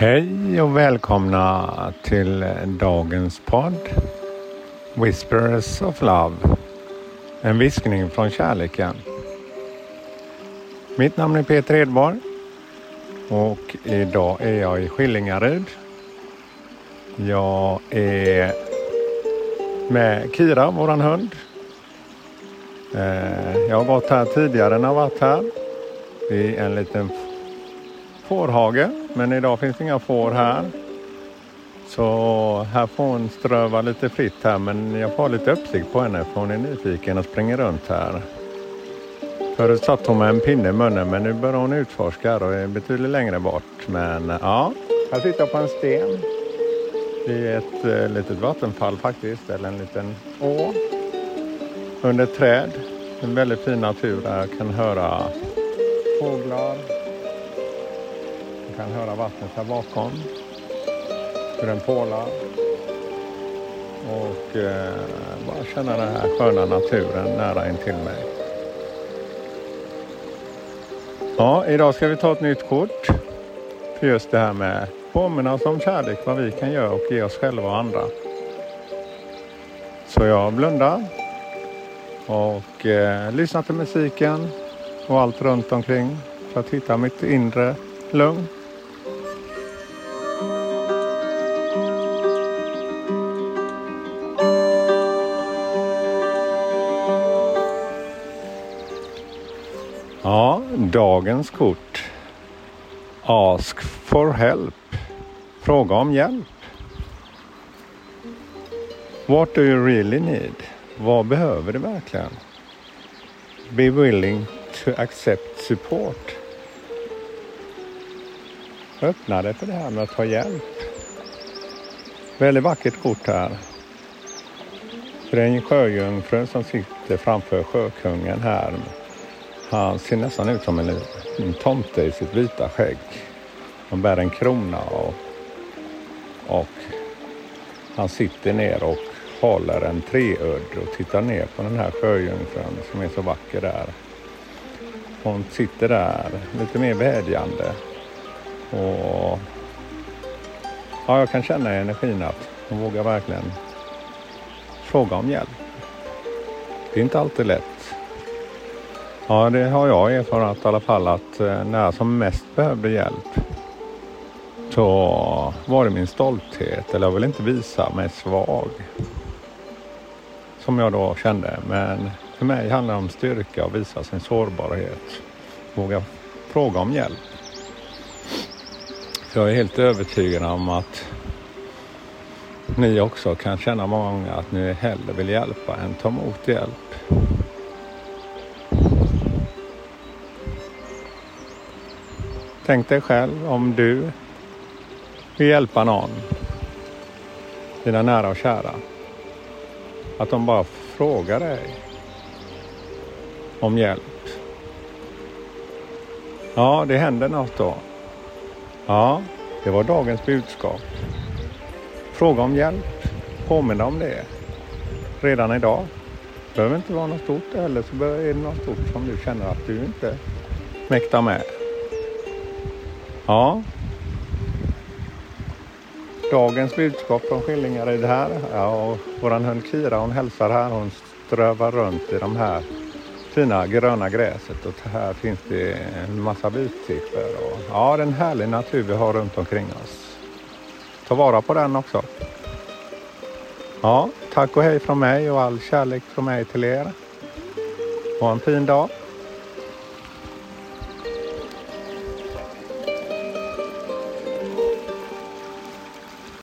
Hej och välkomna till dagens podd Whispers of Love. En viskning från kärleken. Mitt namn är Peter Edborg och idag är jag i Skillingaryd. Jag är med Kira, våran hund. Eh, jag har varit här tidigare när jag varit här. Det är en liten fårhage men idag finns det inga får här. Så här får hon ströva lite fritt här men jag får ha lite uppsikt på henne för hon är nyfiken och springer runt här. Förut satt hon med en pinne i munnen men nu börjar hon utforska och är betydligt längre bort. Men ja, här sitter jag på en sten. I ett eh, litet vattenfall faktiskt, eller en liten å. Under ett träd. En väldigt fin natur där jag kan höra fåglar, kan höra vattnet här bakom. Hur den pålar. Och eh, bara känna den här sköna naturen nära intill mig. Ja, idag ska vi ta ett nytt kort. För just det här med påminna oss om kärlek, vad vi kan göra och ge oss själva och andra. Så jag blundar och eh, lyssnar till musiken och allt runt omkring för att hitta mitt inre lugn. Ja, dagens kort. Ask for help. Fråga om hjälp. What do you really need? Vad behöver du verkligen? Be willing to accept support. Öppna dig för det här med att ta hjälp. Väldigt vackert kort här. För det är en sjöjungfru som sitter framför sjökungen här han ser nästan ut som en, en tomte i sitt vita skägg. Han bär en krona och, och han sitter ner och håller en treudd och tittar ner på den här sjöjungfrun som är så vacker där. Hon sitter där lite mer vädjande och ja, jag kan känna i energin att hon vågar verkligen fråga om hjälp. Det är inte alltid lätt Ja, det har jag erfarenhet i alla fall att eh, när jag som mest behövde hjälp så var det min stolthet, eller jag vill inte visa mig svag. Som jag då kände. Men för mig handlar det om styrka och visa sin sårbarhet. Våga fråga om hjälp. För jag är helt övertygad om att ni också kan känna många gånger att ni hellre vill hjälpa än ta emot hjälp. Tänk dig själv om du vill hjälpa någon, dina nära och kära. Att de bara frågar dig om hjälp. Ja, det händer något då. Ja, det var dagens budskap. Fråga om hjälp. Påminna om det. Redan idag. Det behöver inte vara något stort eller så är det något stort som du känner att du inte mäktar med. Ja. Dagens budskap från Skillingar är det här. Ja, och våran hund Kira hon hälsar här. Hon strövar runt i de här fina gröna gräset och här finns det en massa vitklippor. Och, ja, det är en härlig natur vi har runt omkring oss. Ta vara på den också. Ja, tack och hej från mig och all kärlek från mig till er. Ha en fin dag.